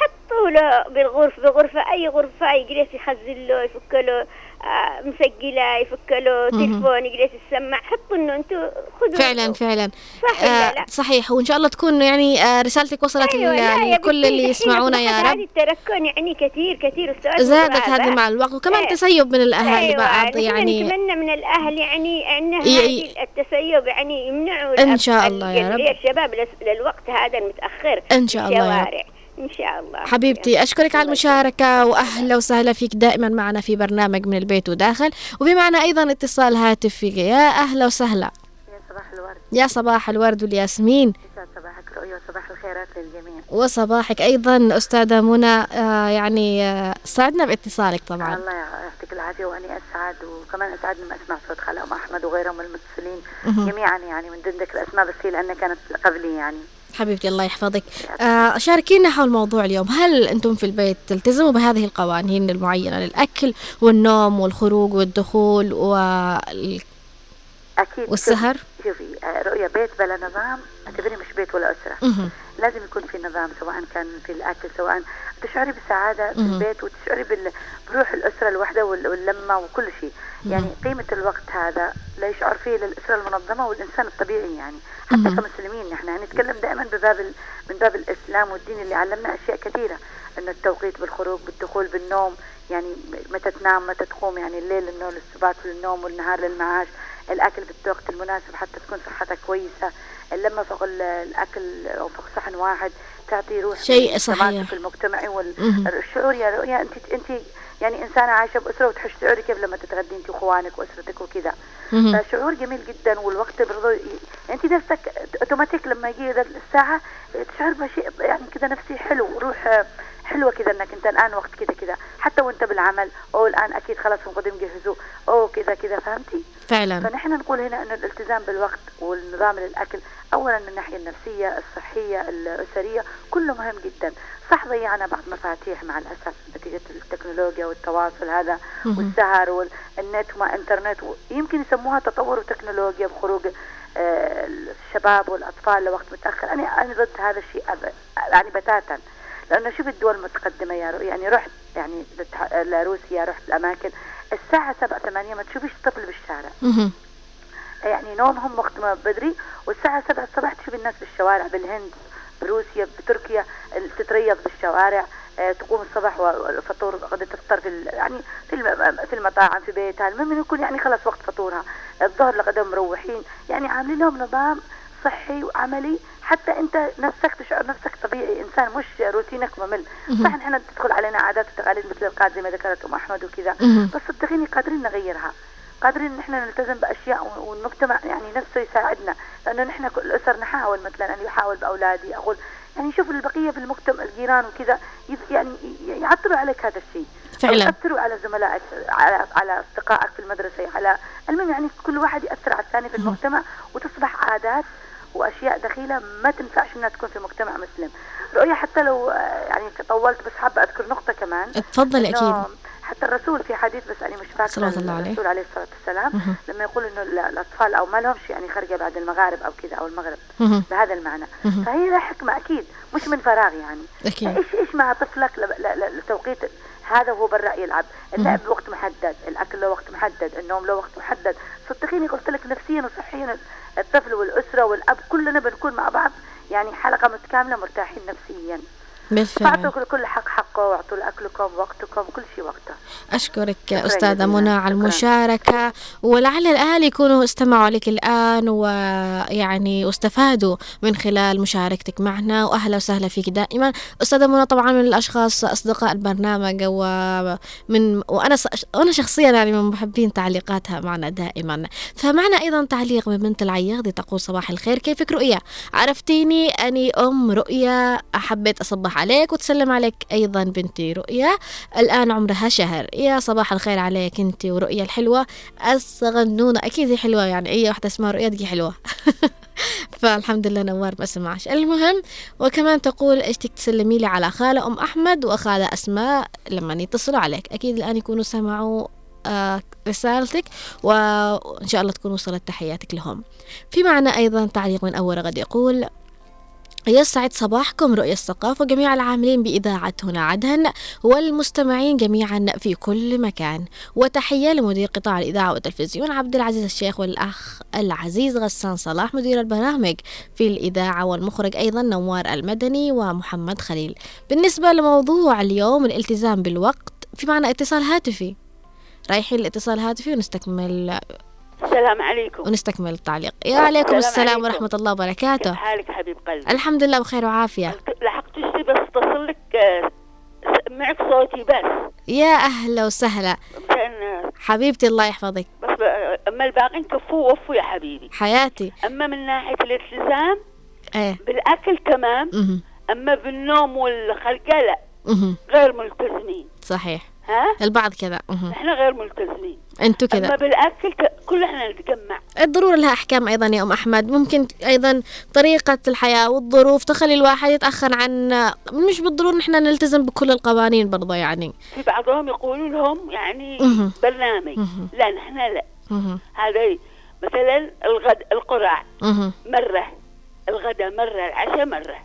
حطوا له بالغرفة بغرفة أي غرفة يجلس يخزن له يفك له آه مسجلة يفك له. تلفون يجلس يسمع حطوا إنه أنتوا خذوا فعلا فعلا صح آه لا؟ صحيح وإن شاء الله تكون يعني آه رسالتك وصلت أيوة لكل اللي يسمعونا يا رب هذه التركن يعني كثير كثير زادت. هذه مع الوقت وكمان إيه. تسيب من الأهل أيوة بعض يعني نتمنى من الأهل يعني أن هذه التسيب يعني يمنعوا إن شاء الله يا رب. الشباب للوقت هذا المتأخر إن شاء الله يا رب. إن شاء الله. حبيبتي أشكرك على المشاركة وأهلا وسهلا فيك دائما معنا في برنامج من البيت وداخل وفي معنا أيضا اتصال هاتفي يا أهلا وسهلا. يا صباح الورد. يا صباح الورد والياسمين. صباحك رؤيا وصباح الخيرات للجميع. وصباحك أيضا أستاذة منى. آه يعني آه سعدنا باتصالك طبعا. الله يعطيك العافية وأني أسعد وكمان أسعد لما أسمع صوت أم أحمد وغيرهم من المتصلين. جميعا يعني من دون ذكر أسماء بس هي لأنها كانت قبلي يعني. حبيبتي الله يحفظك. آه شاركينا حول موضوع اليوم. هل أنتم في البيت تلتزموا بهذه القوانين المعينة للأكل والنوم والخروج والدخول وال- أكيد. والسهر؟ شوفي آه، رؤيا بيت بلا نظام اعتبري مش بيت ولا أسرة. لازم يكون في نظام سواء كان في الأكل سواء تشعري بالسعادة في. البيت وتشعري بروح الأسرة الوحدة وال- واللمة وكل شيء يعني قيمة الوقت هذا لا يشعر فيه للأسرة المنظمة والإنسان الطبيعي يعني حتى. كمسلمين نحن يعني نتكلم دائما بباب من باب الإسلام والدين اللي علمنا أشياء كثيرة إنه التوقيت بالخروج بالدخول بالنوم يعني متى تنام متى تقوم يعني الليل للنوم للسبات للنوم والنهار للمعاش الأكل بالوقت المناسب حتى تكون صحتك كويسة اللمة فوق ال- الأكل أو فوق صحن واحد تعطي روح شيء صحيح. المجتمعي. والشعور يا رؤيا أنت أنت يعني إنسانة عايشة بأسرة وتحس شعوري كيف لما تتغدي أنت وإخوانك وأسرتك وكذا. فشعور جميل جدا والوقت برضو ي- أنت نفسك اوتوماتيك لما يجي الساعة تشعر بشيء يعني كذا نفسي حلو روح حلوة كذا إنك أنت الآن وقت كذا كذا حتى وأنت بالعمل أو الآن أكيد خلاص المقدم جهزوا أو كذا كذا فهمتي؟ فعلا فنحن نقول هنا ان الالتزام بالوقت والنظام للأكل اولا من الناحية النفسية الصحية الأسرية كله مهم جدا. صح ضيعنا بعض مفاتيح مع الأسف نتيجة التكنولوجيا والتواصل هذا. والسهر والنت وما إنترنت يمكن يسموها تطور وتكنولوجيا بخروج آه، الشباب والأطفال لوقت متأخر. أنا أنا ضد هذا الشيء يعني بتاتا. لأنه شوف الدول المتقدمه يا رو- يعني رحت يعني لروسيا رحت الأماكن. الساعة 7 8 ما تشوفيش طفل بالشارع. يعني نومهم وقت ما بدري والساعة 7 الصباح تشوف الناس بالشوارع بالهند بروسيا بتركيا تتريض بالشوارع آه، تقوم الصباح والفطور غدا تفطر في يعني في الم- في المطاعم في بيتها المهم يكون يعني خلاص وقت فطورها. الظهر لغدا مروحين يعني عاملين لهم نظام صحي وعملي. حتى أنت نفسك تشعر نفسك طبيعي إنسان مش روتينك ممل. صح نحن تدخل علينا عادات وتقاليد مثل القاد زي ما ذكرت ام أحمد وكذا. بس صدقيني قادرين نغيرها. قادرين إن إحنا نلتزم بأشياء والمجتمع يعني نفسه يساعدنا. لأنه نحن كل الاسر نحاول مثلا أنا احاول بأولادي. أقول يعني شوف البقية في المجتمع الجيران وكذا يعني يعطلوا عليك هذا الشيء. فعلا. أو يأثروا على زملائك على على أصدقائك في المدرسة. على المهم يعني كل واحد يأثر على الثاني في المجتمع وتصبح عادات وأشياء دخيلة ما تنفعش إنها تكون في مجتمع مسلم. رؤيا حتى لو آه، يعني طولت بس حابة أذكر نقطة كمان. اتفضلي إنه أكيد. حتى الرسول في حديث بس أنا مش فاكرة صلوات الله عليه. الرسول عليه الصلاة والسلام. لما يقول إنه ال- الأطفال أو ما لهمش يعني خرجة بعد المغارب أو كذا أو المغرب. بهذا المعنى. فهي لها حكمة أكيد مش من فراغ يعني. أكيد. إيش إيش مع طفلك؟ لتوقيت هذا وهو برا يلعب. اللعب بوقت محدد الأكل له وقت محدد النوم له وقت محدد. صدقيني قلت لك نفسيا وصحيا الطفل والأسرة والأب كلنا بنكون مع بعض يعني حلقة متكاملة مرتاحين نفسيا. بالفعل. فاعطوا كل حق حقه واعطوا لاكلكم وقتكم كل شيء وقته. شكراً أستاذة جزيلاً. منى على شكراً. المشاركة ولعل الأهالي يكونوا استمعوا لك الآن ويعني واستفادوا من خلال مشاركتك معنا. وأهلا وسهلا فيك دائما. أستاذة منى طبعا من الأشخاص أصدقاء البرنامج ومن وأنا وأنا شخصيا يعني من محبين تعليقاتها معنا دائما. فمعنا أيضا تعليق من بنت العياضي تقول صباح الخير. كيفك رؤيا عرفتيني أني أم رؤيا حبيت عليك وتسلم عليك أيضا بنتي رؤيا. الآن عمرها شهر. يا صباح الخير عليك أنت ورؤيا الحلوة. الصغنونة أكيد هي حلوة يعني. أي واحدة اسمها رؤيا تجي حلوة. فالحمد لله نوار ما سمعش. المهم وكمان تقول اشتك تسلمي لي على خالة أم أحمد وخالة أسماء لما يتصلوا عليك. أكيد الآن يكونوا سمعوا آه، رسالتك وإن شاء الله تكون وصلت تحياتك لهم. في معنا أيضا تعليق من أول غد يقول يسعد صباحكم رؤية الثقافة وجميع العاملين بإذاعة هنا عدن والمستمعين جميعا في كل مكان. وتحية لمدير قطاع الإذاعة والتلفزيون عبد العزيز الشيخ والأخ العزيز غسان صلاح مدير البرامج في الإذاعة والمخرج أيضا نوار المدني ومحمد خليل. بالنسبة لموضوع اليوم الالتزام بالوقت في معنا اتصال هاتفي. رايحين الاتصال الهاتفي ونستكمل السلام عليكم. ونستكمل التعليق. يا عليكم السلام السلام عليكم. ورحمة الله وبركاته. كيف حالك حبيب قلبي؟ الحمد لله بخير وعافية. لحقت تشتي بس اتصل لك آه، معك صوتي بس. يا أهلا وسهلا. آه، حبيبتي الله يحفظك. بس آه، أما الباقيين كفوا وفوا يا حبيبي. حياتي. أما من ناحية الالتزام إيه. بالأكل تمام. أما بالنوم والخلقه لا. مهم. غير ملتزمين. صحيح. ها؟ البعض كذا. إحنا غير ملتزمين. انتو أما كذا بالأكل ك- كل إحنا نتجمع. الضرورة لها أحكام أيضا يا أم أحمد. ممكن أيضا طريقة الحياة والظروف تخلي الواحد يتأخر عن مش بالضرورة نحن نلتزم بكل القوانين برضه يعني. في بعضهم يقولوا لهم يعني مهم. برنامج. مهم. لا نحن لا. هذا ي- مثلا الغد القرع. مرة. الغداء مرة العشاء مرة.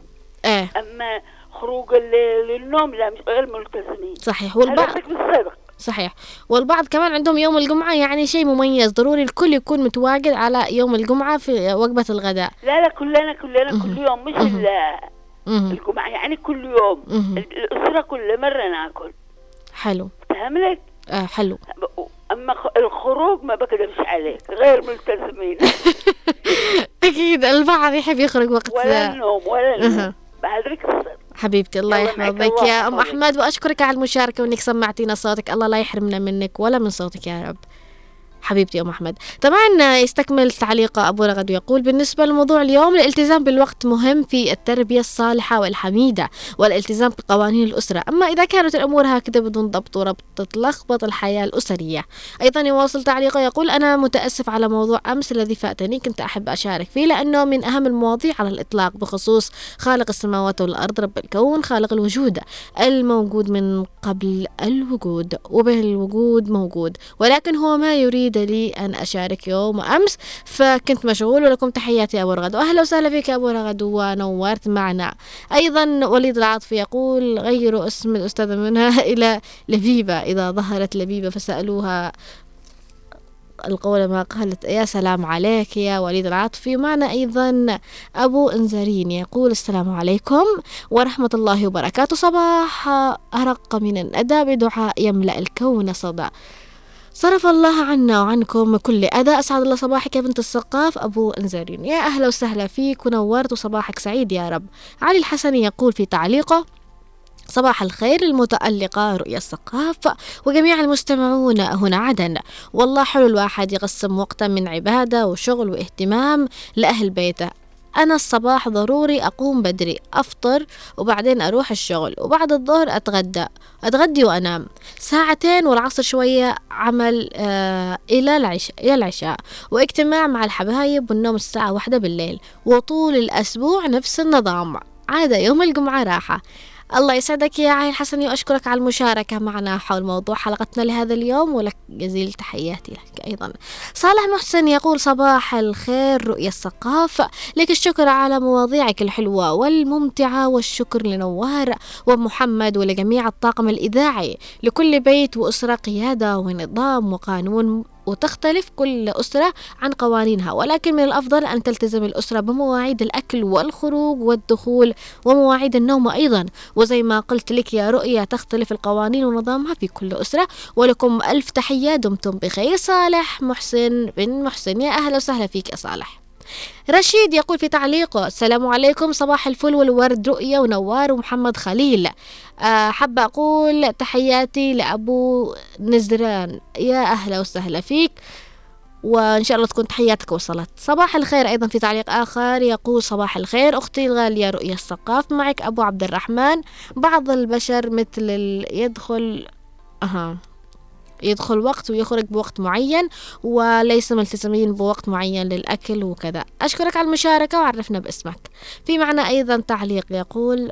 إيه. أما خروج الليل للنوم لا مش غير ملتزمين صحيح. والبعض صدق بالصدق صحيح. والبعض كمان عندهم يوم الجمعة يعني شيء مميز. ضروري الكل يكون متواجد على يوم الجمعة في وجبة الغداء. لا لا كلنا كلنا كل يوم مش. الجمعة يعني كل يوم. الأسرة كل مرة ناكل. حلو. فهم لك آه حلو. أما خ- الخروج ما بقدرش عليك غير ملتزمين أكيد البعض يحب يخرج وقت ولا النوم ولا. النوم. الصدق حبيبتي الله يحفظك. يا أم. أحمد وأشكرك على المشاركة وإنك سمعتينا صوتك. الله لا يحرمنا منك ولا من صوتك يا رب. حبيبتي يا أم أحمد. طبعا يستكمل تعليق أبو رغد ويقول بالنسبة لموضوع اليوم الالتزام بالوقت مهم في التربية الصالحة والحميدة والالتزام بقوانين الأسرة. أما إذا كانت الأمور هكذا بدون ضبط وربط تتلخبط الحياة الأسرية. أيضا يواصل تعليقه يقول أنا متأسف على موضوع أمس الذي فاتني كنت أحب أشارك فيه لأنه من أهم المواضيع على الإطلاق بخصوص خالق السماوات والأرض رب الكون خالق الوجود الموجود من قبل الوجود وبه الوجود موجود ولكن هو ما يريد لي أن أشارك يوم أمس فكنت مشغول ولكم تحياتي يا أبو رغد. وأهلا وسهلا فيك أبو رغد ونورت معنا. أيضا وليد العاطفي يقول غيروا اسم الأستاذة منها إلى لبيبة. إذا ظهرت لبيبة فسألوها القول ما قالت. يا سلام عليك يا وليد العاطفي. ومعنا أيضا أبو إنزارين يقول السلام عليكم ورحمة الله وبركاته. صباح أرق من الندى بدعاء يملأ الكون صدى. صرف الله عنا وعنكم كل أذى. أسعد الله صباحك يا بنت السقاف. أبو إنزارين. يا أهلا وسهلا فيك. ونورت وصباحك سعيد يا رب. علي الحسني يقول في تعليقه صباح الخير المتألقة رؤيا الثقاف وجميع المستمعون هنا عدن. والله حلو الواحد يقسم وقتا من عبادة وشغل واهتمام لأهل بيته. أنا الصباح ضروري أقوم بدري أفطر وبعدين أروح الشغل وبعد الظهر أتغدى أتغدي وأنام. ساعتين والعصر شوية عمل آه إلى العشاء إلى العشاء. واجتماع مع الحبايب والنوم الساعة واحدة بالليل وطول الأسبوع نفس النظام. عادة يوم الجمعة راحة. الله يسعدك يا عين حسني وأشكرك على المشاركة معنا حول موضوع حلقتنا لهذا اليوم ولك جزيل تحياتي لك أيضا. صالح محسن يقول صباح الخير رؤيا الثقافة لك الشكر على مواضيعك الحلوة والممتعة والشكر لنوار ومحمد ولجميع الطاقم الإذاعي. لكل بيت وأسرة قيادة ونظام وقانون وتختلف كل أسرة عن قوانينها. ولكن من الأفضل أن تلتزم الأسرة بمواعيد الأكل والخروج والدخول ومواعيد النوم أيضا. وزي ما قلت لك يا رؤيا تختلف القوانين ونظامها في كل أسرة. ولكم ألف تحية دمتم بخير. صالح محسن بن محسن يا أهلا وسهلا فيك يا صالح. رشيد يقول في تعليقه السلام عليكم صباح الفل والورد رؤية ونوار ومحمد خليل. آه، حابة أقول تحياتي لأبو نزران يا أهلا وسهلا فيك. وإن شاء الله تكون تحياتك وصلت. صباح الخير أيضا في تعليق آخر. يقول صباح الخير. أختي الغالية رؤية الثقاف. معك أبو عبد الرحمن. بعض البشر مثل يدخل أها. يدخل وقت ويخرج بوقت معين وليس ملتزمين بوقت معين للأكل وكذا. أشكرك على المشاركة وعرفنا باسمك. في معنا أيضا تعليق يقول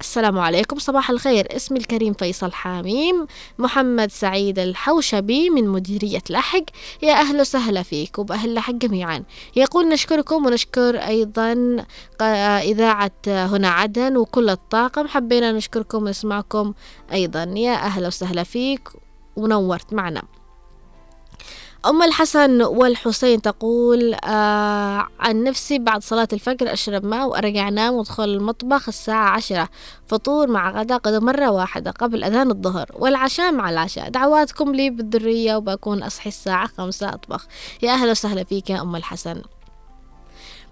السلام عليكم صباح الخير. اسمي الكريم فيصل حاميم محمد سعيد الحوشبي من مديرية لحق. يا أهلا وسهلا فيك وبأهل لحق جميعا. يقول نشكركم ونشكر أيضا إذاعة هنا عدن وكل الطاقم. حبينا نشكركم ونسمعكم أيضا. يا أهلا وسهلا فيك ونورت معنا. أم الحسن والحسين تقول آه عن نفسي بعد صلاة الفجر أشرب ماء وأرجع أنام وأدخل المطبخ الساعة عشرة. فطور مع غدا قدر مرة واحدة قبل أذان الظهر والعشاء مع العشاء. دعواتكم لي بالذرية وبكون أصحي الساعة خمسة أطبخ. يا أهلا وسهلا فيك يا أم الحسن.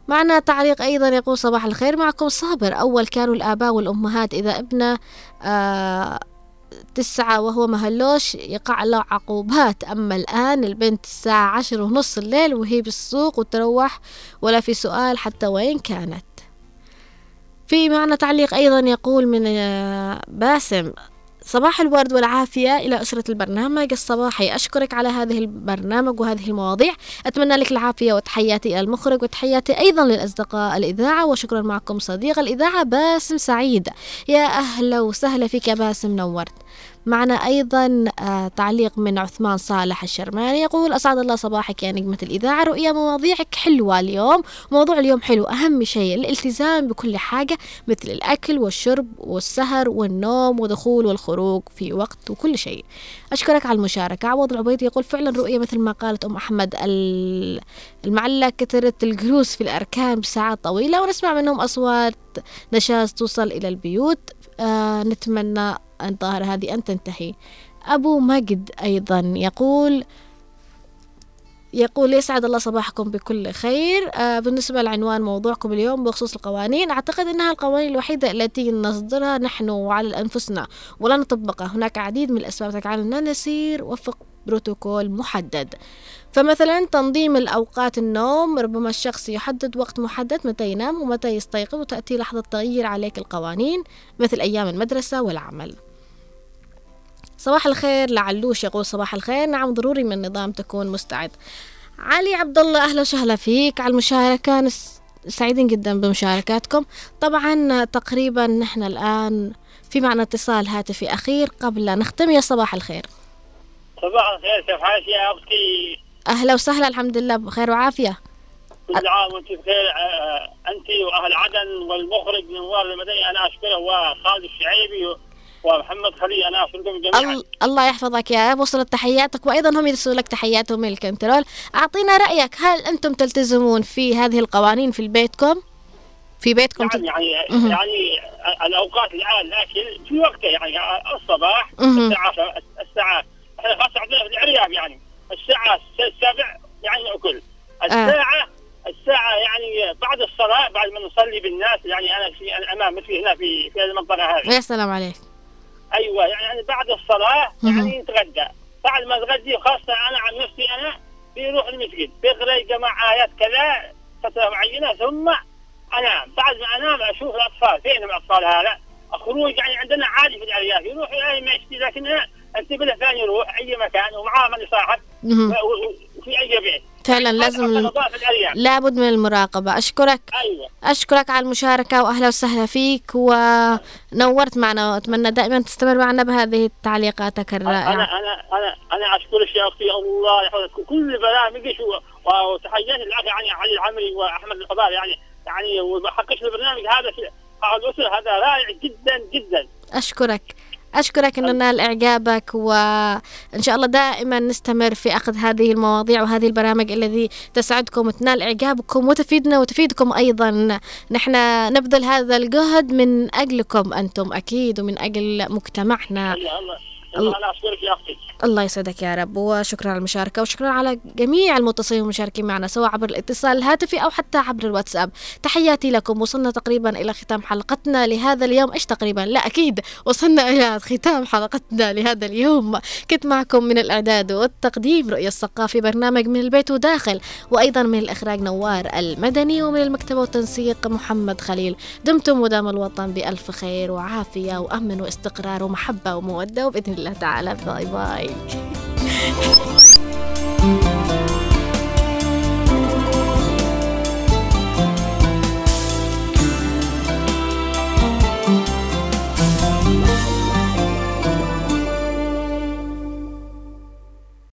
معنا تعليق أيضا يقول صباح الخير معكم صابر. أول كانوا الآباء والأمهات إذا ابنة آه تسعة وهو مهلوش يقع له عقوبات. أما الآن البنت الساعة عشر ونص الليل وهي بالسوق وتروح ولا في سؤال حتى وين كانت. في معنا تعليق أيضا يقول من آه، باسم صباح الورد والعافية إلى أسرة البرنامج. الصباحي أشكرك على هذه البرنامج وهذه المواضيع. أتمنى لك العافية وتحياتي إلى المخرج وتحياتي أيضا للأصدقاء الإذاعة. وشكرا معكم صديق الإذاعة باسم سعيد. يا أهلا وسهلا فيك يا باسم نورت. معنا أيضا آه تعليق من عثمان صالح الشرماني يقول أسعد الله صباحك يا نجمة الإذاعة. رؤيا مواضيعك حلوة اليوم. موضوع اليوم حلو. أهم شيء الالتزام بكل حاجة مثل الأكل والشرب والسهر والنوم ودخول والخروج في وقت وكل شيء. أشكرك على المشاركة. عوض العبيد يقول فعلا رؤية مثل ما قالت أم أحمد ال- المعلة كثرت الجلوس في الأركان بساعات طويلة ونسمع منهم أصوات نشاز توصل إلى البيوت. آه نتمنى الظاهرة هذه أن تنتهي. أبو مجد أيضا يقول يقول يسعد الله صباحكم بكل خير. آه بالنسبة لعنوان موضوعكم اليوم بخصوص القوانين أعتقد أنها القوانين الوحيدة التي نصدرها نحن وعلى أنفسنا ولا نطبقها. هناك عديد من الأسباب تجعلنا نسير وفق بروتوكول محدد. فمثلا تنظيم الأوقات النوم ربما الشخص يحدد وقت محدد متى ينام ومتى يستيقظ وتأتي لحظة تغيير عليك القوانين مثل أيام المدرسة والعمل. صباح الخير لعلوش يقول صباح الخير. نعم ضروري من النظام تكون مستعد. علي عبد الله أهلا وسهلا فيك على المشاركة. نس... سعيدين جدا بمشاركاتكم. طبعا تقريبا نحن الآن في معنا اتصال هاتفي أخير قبل نختم. يا صباح الخير. صباح الخير كيف حالك يا أهلا وسهلا الحمد لله بخير وعافية. كل عام وانت بخير أنت وأهل عدن والمخرج نوار المدني أنا اشكره وخالد الشعيبي ومحمد خليل أنا أشكركم جميعا. ال- الله يحفظك يا وصلت تحياتك وأيضا هم يرسلوا لك تحياتهم من الكنترول أعطينا رأيك هل أنتم تلتزمون في هذه القوانين في بيتكم في بيتكم يعني يعني. يعني الأوقات الآن الاكل في وقته يعني الصباح. الساعة الساعة إحنا خاصه عندنا في العرياب يعني. الساعة السابع يعني ناكل الساعة الساعة يعني بعد الصلاة بعد ما نصلي بالناس يعني أنا في الأمام مثلي هنا في في هذه المنطقة هذه. يا سلام عليك. أيوه يعني بعد الصلاة. يعني نتغدى. بعد ما نتغدى خاصة أنا عن نفسي أنا بيروح المسجد. بيقرا جماعة ايات كذا فترة معينة ثم أنام. بعد ما أنام أشوف الأطفال. فين الأطفال هذا؟ خروج يعني عندنا عادي في الأرياف. يروح يعني ما يشتي لكن أنتبه له ثاني يروح أي مكان ومعاه من يصاحب. في أي بيت فعلا لازم الم- لابد من المراقبة. أشكرك. أيوه. أشكرك على المشاركة وأهلا وسهلا فيك ونورت معنا. وأتمنى دائما تستمر معنا بهذه تعليقاتك الرائعة أنا أنا أنا اشكرك يا أختي الله يحفظك. كل برامجك وتحياتي للاخ يعني علي العمري وأحمد القبال يعني يعني وحقق البرنامج هذا في على الاسر هذا رائع جدا جدا. أشكرك. أشكرك أن نال إعجابك وإن شاء الله دائما نستمر في أخذ هذه المواضيع وهذه البرامج الذي تسعدكم وتنال إعجابكم وتفيدنا وتفيدكم أيضا. نحن نبذل هذا الجهد من أجلكم أنتم أكيد ومن أجل مجتمعنا. الله الله الله يا الله يسعدك يا رب وشكرا على المشاركة وشكرا على جميع المتصلين والمشاركين معنا سواء عبر الاتصال الهاتفي أو حتى عبر الواتساب. تحياتي لكم وصلنا تقريبا إلى ختام حلقتنا لهذا اليوم. إيش تقريبا؟ لا أكيد وصلنا إلى ختام حلقتنا لهذا اليوم. كنت معكم من الإعداد والتقديم رؤية الثقافي برنامج من البيت وداخل وأيضا من الإخراج نوار المدني ومن المكتبة والتنسيق محمد خليل. دمتم ودام الوطن بألف خير وعافية وأمن واستقرار ومحبة ومودة وبإذن الله تعالى bye bye.